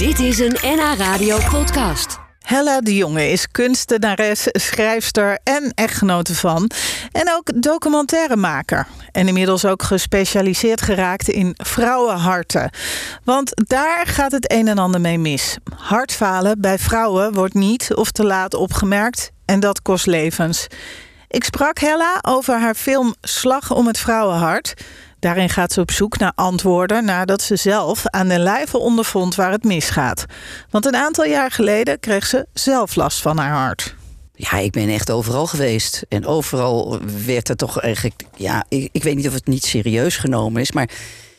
Dit is een NH Radio podcast. Hella de Jonge is kunstenares, schrijfster en echtgenote van. En ook documentairemaker. En inmiddels ook gespecialiseerd geraakt in vrouwenharten. Want daar gaat het een en ander mee mis. Hartfalen bij vrouwen wordt niet of te laat opgemerkt. En dat kost levens. Ik sprak Hella over haar film Slag om het vrouwenhart. Daarin gaat ze op zoek naar antwoorden nadat ze zelf aan de lijve ondervond waar het misgaat. Want een aantal jaar geleden kreeg ze zelf last van haar hart. Ja, ik ben echt overal geweest. En overal werd er toch eigenlijk. Ja, ik, ik weet niet of het niet serieus genomen is, maar.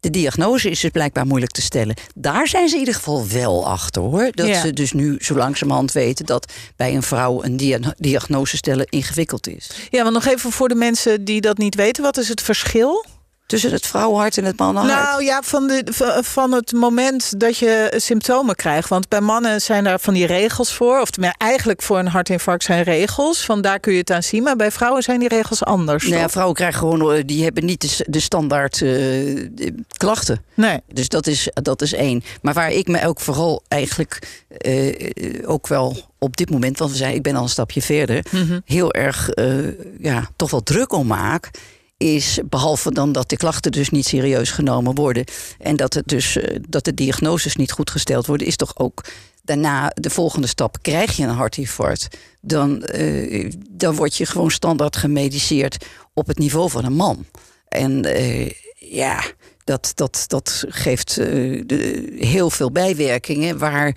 De diagnose is dus blijkbaar moeilijk te stellen. Daar zijn ze in ieder geval wel achter hoor. Dat Ja. ze dus nu zo langzamerhand weten dat bij een vrouw een dia- diagnose stellen ingewikkeld is. Ja, want nog even voor de mensen die dat niet weten, wat is het verschil? Tussen het vrouwenhart en het mannenhart. Nou ja, van, de, van het moment dat je symptomen krijgt. Want bij mannen zijn daar van die regels voor. Of eigenlijk voor een hartinfarct zijn regels. Van daar kun je het aan zien. Maar bij vrouwen zijn die regels anders. Nou ja, vrouwen krijgen gewoon, eh, die hebben niet de, de standaard eh, klachten. Nee. Dus dat is, dat is één. Maar waar ik me ook vooral eigenlijk eh, ook wel op dit moment, want we zijn, ik ben al een stapje verder, Mhm. heel erg ja, toch wel druk om maak. Is behalve dan dat de klachten dus niet serieus genomen worden. En dat, het dus, eh, dat de diagnoses niet goed gesteld worden, is toch ook daarna de volgende stap. Krijg je een hartinfarct, dan, eh, dan word je gewoon standaard gemediceerd op het niveau van een man. En eh, ja, dat, dat, dat geeft heel veel bijwerkingen waar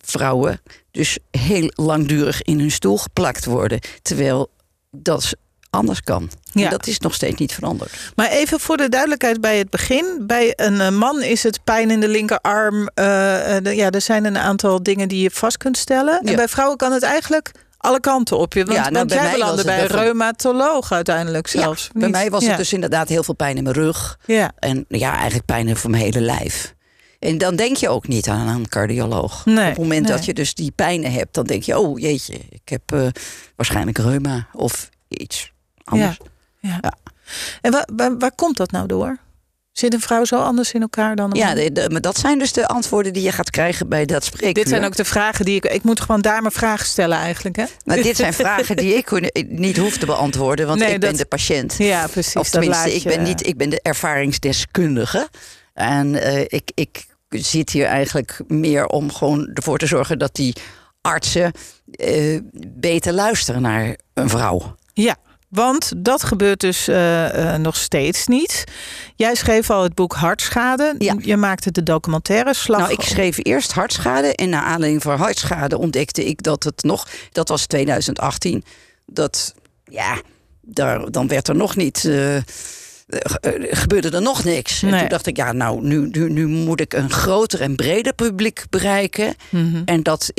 vrouwen dus heel langdurig in hun stoel geplakt worden. Terwijl dat anders kan. Ja. En dat is nog steeds niet veranderd. Maar even voor de duidelijkheid bij het begin. Bij een eh, man is het pijn in de linkerarm. eh, eh, de- ja, er zijn een aantal dingen die je vast kunt stellen. En bij vrouwen kan het eigenlijk alle kanten op je. Want, Ja, nou, want bij jij belandde bij een reumatoloog uiteindelijk zelfs. Ja, bij mij was het dus inderdaad heel veel pijn in mijn rug. Ja. En ja, eigenlijk pijn voor mijn hele lijf. En dan denk je ook niet aan een cardioloog. Nee, Op het moment nee. dat je dus die pijnen hebt, dan denk je: oh jeetje, ik heb waarschijnlijk reuma of iets anders. Ja. Ja. En waar, waar, waar komt dat nou door? Zit een vrouw zo anders in elkaar dan een Ja, man? de- de- maar dat zijn dus de antwoorden die je gaat krijgen bij dat spreekuur. Dit zijn ook de vragen die ik... Ik moet gewoon daar mijn vragen stellen eigenlijk, hè? Maar dit zijn vragen die ik niet hoef te beantwoorden, want Nee, ik ben de patiënt. Ja, precies. Of tenminste, ik ben, niet, ik ben de ervaringsdeskundige. En eh, ik, ik zit hier eigenlijk meer om gewoon ervoor te zorgen dat die artsen eh, beter luisteren naar een vrouw. Ja, want dat gebeurt dus eh, eh, nog steeds niet. Jij schreef al het boek Hartschade. Ja. Je maakte de documentaire Slag. Nou, ik schreef eerst hartschade. En naar aanleiding van hartschade ontdekte ik dat het nog... Dat was 2018. Dat, ja, daar, dan werd er nog niet... eh, ge- gebeurde er nog niks. En Nee. toen dacht ik, ja, nou, nu, nu, nu moet ik een groter en breder publiek bereiken. Mhm. En dat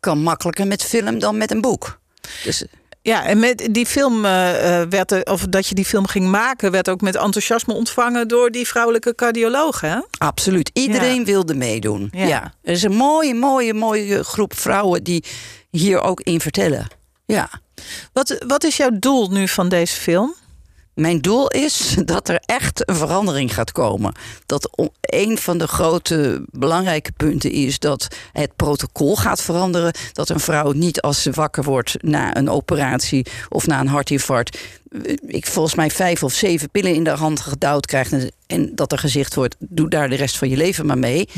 kan makkelijker met film dan met een boek. Dus Ja, en met die film eh, eh, werd er, of dat je die film ging maken, werd ook met enthousiasme ontvangen door die vrouwelijke cardioloog, hè? absoluut, iedereen wilde meedoen. Ja. Ja. Er is een mooie, mooie, mooie groep vrouwen die hier ook in vertellen. Ja. Wat, wat is jouw doel nu van deze film? Mijn doel is dat er echt een verandering gaat komen. Dat een van de grote belangrijke punten is dat het protocol gaat veranderen. Dat een vrouw niet als ze wakker wordt na een operatie of na een hartinfarct. eh, Ik volgens mij vijf of zeven pillen in de hand gedouwd krijgt. en- dat er gezegd wordt: doe daar de rest van je leven maar mee.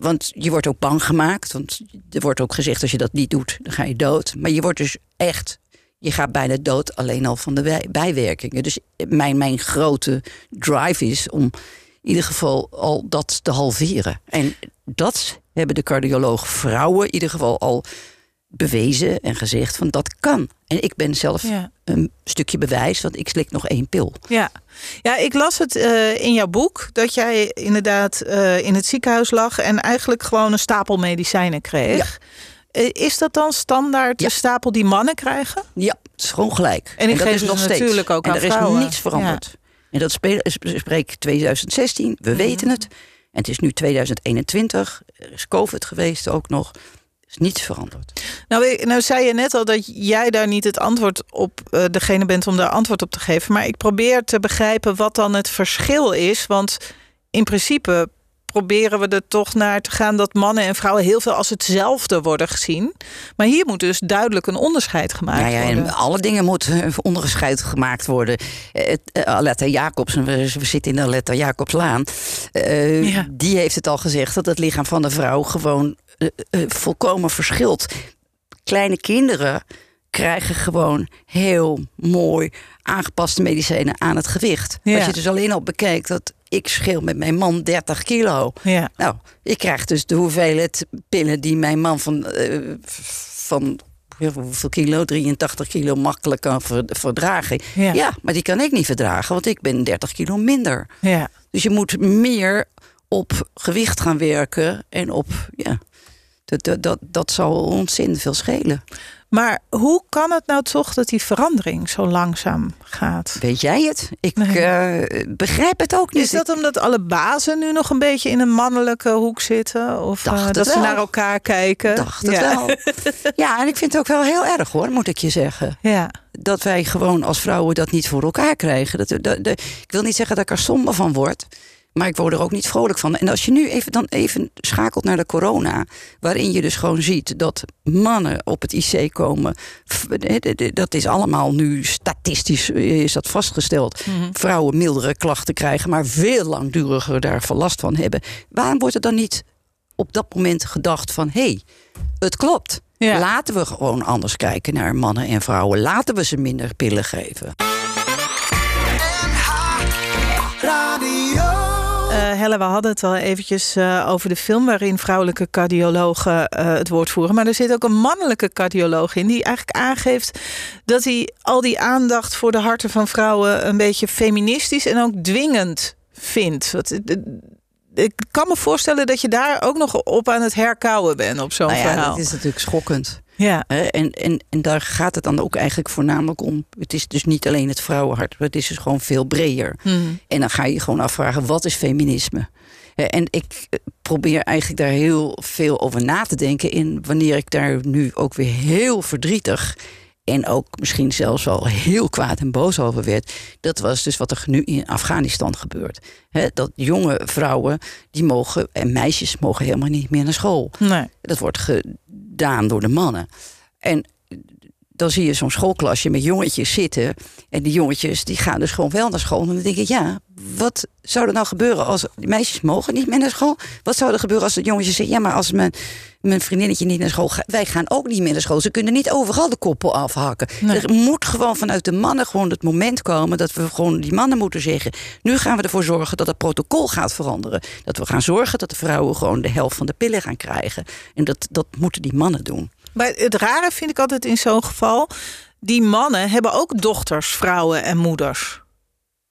Want je wordt ook bang gemaakt. Want er wordt ook gezegd: als je dat niet doet, dan ga je dood. Maar je wordt dus echt. Je gaat bijna dood alleen al van de bijwerkingen. Dus mijn, mijn grote drive is om in ieder geval al dat te halveren. En dat hebben de cardiologen vrouwen in ieder geval al bewezen en gezegd van dat kan. En ik ben zelf Ja. een stukje bewijs, want ik slik nog één pil. Ja, ja ik las het eh, in jouw boek dat jij inderdaad eh, in het ziekenhuis lag en eigenlijk gewoon een stapel medicijnen kreeg. Eh, Is dat dan standaard Ja. de stapel die mannen krijgen? Ja, het is gewoon gelijk. En die dat is nog steeds. natuurlijk ook en aan er is niets veranderd. En dat speel- spreek 2016, we weten het. En het is nu 2021, er is COVID geweest ook nog. Er is niets veranderd. Nou, ik- nou zei je net al dat jij daar niet het antwoord op eh, degene bent om daar antwoord op te geven. Maar ik probeer te begrijpen wat dan het verschil is. Want in principe proberen we er toch naar te gaan dat mannen en vrouwen heel veel als hetzelfde worden gezien. Maar hier moet dus duidelijk een onderscheid gemaakt ja, worden. en alle dingen moeten eh, onderscheid gemaakt worden. Eh, eh, Aletta Jacobs, we, zitten in de Aletta Jacobslaan. eh, Ja. Die heeft het al gezegd dat het lichaam van de vrouw gewoon eh, eh, volkomen verschilt. Kleine kinderen krijgen gewoon heel mooi aangepaste medicijnen aan het gewicht. Ja. Als je dus alleen al bekijkt dat ik scheel met mijn man 30 kilo. Ja. Nou, ik krijg dus de hoeveelheid pillen die mijn man van, eh, van hoeveel kilo, 83 kilo makkelijk kan ver- verdragen. Ja. Ja. maar die kan ik niet verdragen, want ik ben 30 kilo minder. ja. Dus je moet meer op gewicht gaan werken en op, ja, dat, dat, dat, dat zal ontzettend veel schelen. Maar hoe kan het nou toch dat die verandering zo langzaam gaat? Weet jij het? Ik Nee. eh, begrijp het ook niet. Is dat omdat alle bazen nu nog een beetje in een mannelijke hoek zitten? Of eh, dat ze naar elkaar kijken? Dacht het wel. Ja, en ik vind het ook wel heel erg hoor, moet ik je zeggen. Ja. dat wij gewoon als vrouwen dat niet voor elkaar krijgen. Dat, dat, dat- ik wil niet zeggen dat ik er somber van word. Maar ik word er ook niet vrolijk van. En als je nu even, dan even schakelt naar de corona. Waarin je dus gewoon ziet dat mannen op het IC komen. Dat is allemaal nu statistisch eh, is dat vastgesteld. Vrouwen mildere klachten krijgen. Maar veel langduriger daarvan last van hebben. Waarom wordt er dan niet op dat moment gedacht van... hé, hey, het klopt. Ja. Laten we gewoon anders kijken naar mannen en vrouwen. Laten we ze minder pillen geven. Helle, we hadden het al eventjes eh, over de film waarin vrouwelijke cardiologen eh, het woord voeren. Maar er zit ook een mannelijke cardioloog in die eigenlijk aangeeft dat hij al die aandacht voor de harten van vrouwen een beetje feministisch en ook dwingend vindt. Wat, eh, ik kan me voorstellen dat je daar ook nog op aan het herkauwen bent op zo'n Nou ja, verhaal. dat is natuurlijk schokkend. Ja? En, en, en daar gaat het dan ook eigenlijk voornamelijk om. Het is dus niet alleen het vrouwenhart, maar het is dus gewoon veel breder. Mhm. En dan ga je gewoon afvragen, wat is feminisme? En ik eh, probeer eigenlijk daar heel veel over na te denken. In wanneer ik daar nu ook weer heel verdrietig. En ook misschien zelfs wel heel kwaad en boos over werd. Dat was dus wat er nu in Afghanistan gebeurt. Hè, dat jonge vrouwen, die mogen, en meisjes mogen helemaal niet meer naar school. nee. Dat wordt gedaan door de mannen. En dan zie je zo'n schoolklasje met jongetjes zitten. En die jongetjes die gaan dus gewoon wel naar school. En dan denk ik, ja, wat zou er nou gebeuren als die meisjes mogen niet meer naar school? Wat zou er gebeuren als de jongetjes zeggen, ja, maar als mijn, mijn vriendinnetje niet naar school gaat, wij gaan ook niet meer naar school. Ze kunnen niet overal de koppel afhakken. Nee. Er moet gewoon vanuit de mannen gewoon het moment komen dat we gewoon die mannen moeten zeggen, nu gaan we ervoor zorgen dat het protocol gaat veranderen. Dat we gaan zorgen dat de vrouwen gewoon de helft van de pillen gaan krijgen. En dat, dat moeten die mannen doen. Maar het rare vind ik altijd in zo'n geval, die mannen hebben ook dochters, vrouwen en moeders.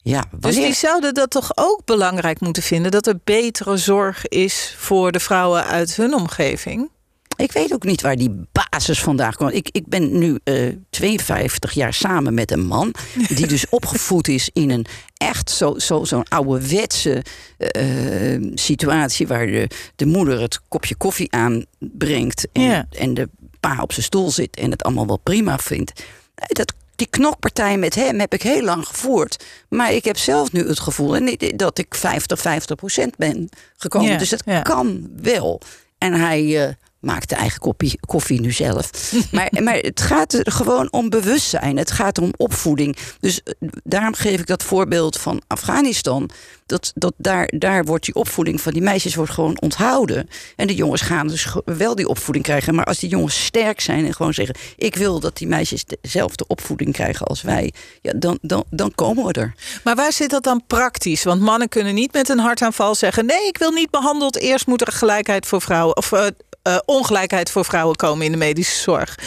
Ja, Dus die zouden dat toch ook belangrijk moeten vinden dat er betere zorg is voor de vrouwen uit hun omgeving. Ik weet ook niet waar die basis vandaan komt. Ik, ik ben nu eh 52 jaar samen met een man. Die dus opgevoed is in een echt zo'n zo, zo'n ouderwetse eh, situatie. Waar de, de moeder het kopje koffie aanbrengt. En, Ja. en de pa op zijn stoel zit en het allemaal wel prima vindt. Dat, die knokpartij met hem heb ik heel lang gevoerd. Maar ik heb zelf nu het gevoel dat ik 50, 50 procent ben gekomen. Ja, dus dat ja. kan wel. En hij eh, maakt de eigen koffie, nu zelf. maar, maar het gaat er gewoon om bewustzijn. Het gaat om opvoeding. Dus eh, daarom geef ik dat voorbeeld van Afghanistan. Dat, dat daar, daar wordt die opvoeding van die meisjes wordt gewoon onthouden. En de jongens gaan dus wel die opvoeding krijgen. Maar als die jongens sterk zijn en gewoon zeggen... ik wil dat die meisjes dezelfde opvoeding krijgen als wij... Ja, dan, dan, dan komen we er. Maar waar zit dat dan praktisch? Want mannen kunnen niet met een hartaanval zeggen: nee, ik wil niet behandeld. Eerst moet er gelijkheid voor vrouwen of eh, eh, ongelijkheid voor vrouwen komen in de medische zorg.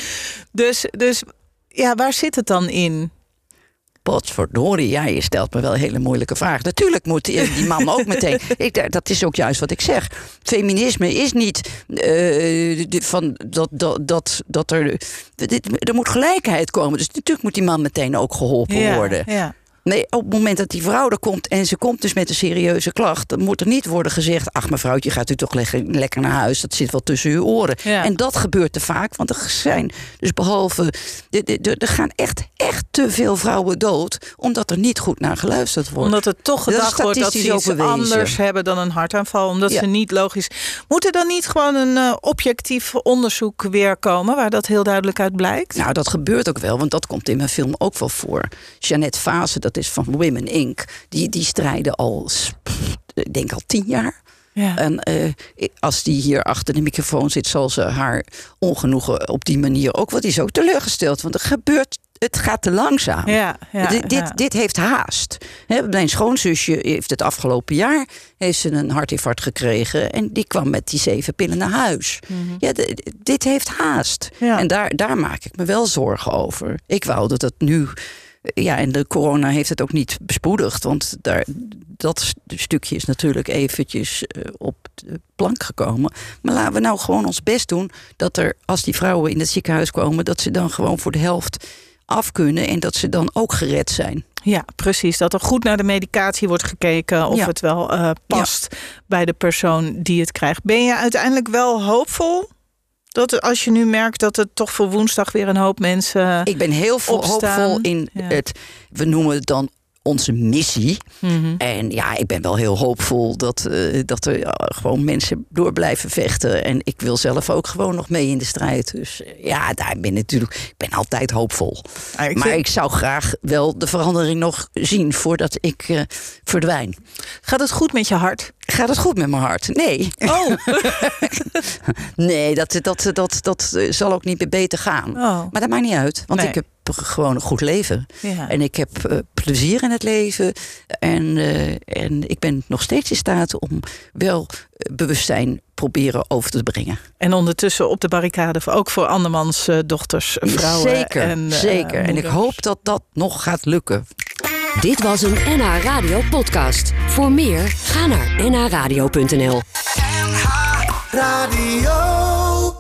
Dus, dus ja, waar zit het dan in? Potverdorie, ja, je stelt me wel een hele moeilijke vraag. Natuurlijk moet die, die man ook meteen. Ik, dat is ook juist wat ik zeg. Feminisme is niet de- van dat, dat, dat, dat er. dit- Er moet gelijkheid komen. Dus natuurlijk moet die man meteen ook geholpen worden. ja. Nee, op het moment dat die vrouw er komt en ze komt dus met een serieuze klacht, dan moet er niet worden gezegd: Ach, mevrouwtje, gaat u toch lekker, lekker naar huis? Dat zit wel tussen uw oren. Ja. En dat gebeurt te vaak, want er zijn dus behalve. Er gaan echt, echt te veel vrouwen dood, omdat er niet goed naar geluisterd wordt. Omdat het toch Dat gedacht wordt dat ze iets bewezen. anders hebben dan een hartaanval. Omdat Ja. ze niet logisch. Moet er dan niet gewoon een eh, objectief onderzoek weer komen waar dat heel duidelijk uit blijkt? Nou, dat gebeurt ook wel, want dat komt in mijn film ook wel voor. Jeannette Fase, dat is van Women Inc., die, die strijden al, pff, ik denk al tien jaar. Ja. En eh, als die hier achter de microfoon zit, zal ze haar ongenoegen op die manier ook. Want die is ook teleurgesteld, want er gebeurt. Het gaat te langzaam. Ja, ja, dit, dit, ja. dit heeft haast. Mijn schoonzusje heeft het afgelopen jaar heeft ze een hartinfarct gekregen. En die kwam met die zeven pillen naar huis. Ja, d- d- dit heeft haast. Mhm. Ja. En daar, daar maak ik me wel zorgen over. Ik wou dat het nu. Ja, en de corona heeft het ook niet bespoedigd. Want daar, dat st- stukje is natuurlijk eventjes eh, op de plank gekomen. Maar laten we nou gewoon ons best doen. Dat er, als die vrouwen in het ziekenhuis komen, dat ze dan gewoon voor de helft af kunnen. En dat ze dan ook gered zijn. Ja, precies. Dat er goed naar de medicatie wordt gekeken of Ja. het wel eh, past bij de persoon die het krijgt. Ben je uiteindelijk wel hoopvol? Dat als je nu merkt dat het toch voor woensdag weer een hoop mensen. Ik ben heel Opstaan, hoopvol in ja. het, we noemen het dan onze missie. Mhm. En ja, ik ben wel heel hoopvol dat, eh, dat er ja, gewoon mensen door blijven vechten. En ik wil zelf ook gewoon nog mee in de strijd. Dus eh, ja, daar ben ik natuurlijk. Ik ben altijd hoopvol. Ah, ik maar vind- ik zou graag wel de verandering nog zien voordat ik eh, verdwijn. Gaat het goed met je hart? Gaat het goed met mijn hart? Nee. Oh, Nee, dat, dat, dat, dat eh, zal ook niet meer beter gaan. Oh. Maar dat maakt niet uit, want Nee. ik heb gewoon een goed leven. Ja. En ik heb eh, plezier in het leven. En, eh, en ik ben nog steeds in staat om wel eh, bewustzijn proberen over te brengen. En ondertussen op de barricade, voor- ook voor andermans dochters, vrouwen. zeker, en, zeker. En ik hoop dat dat nog gaat lukken. Dit was een NH Radio podcast. Voor meer, ga naar nhradio.nl. Radio.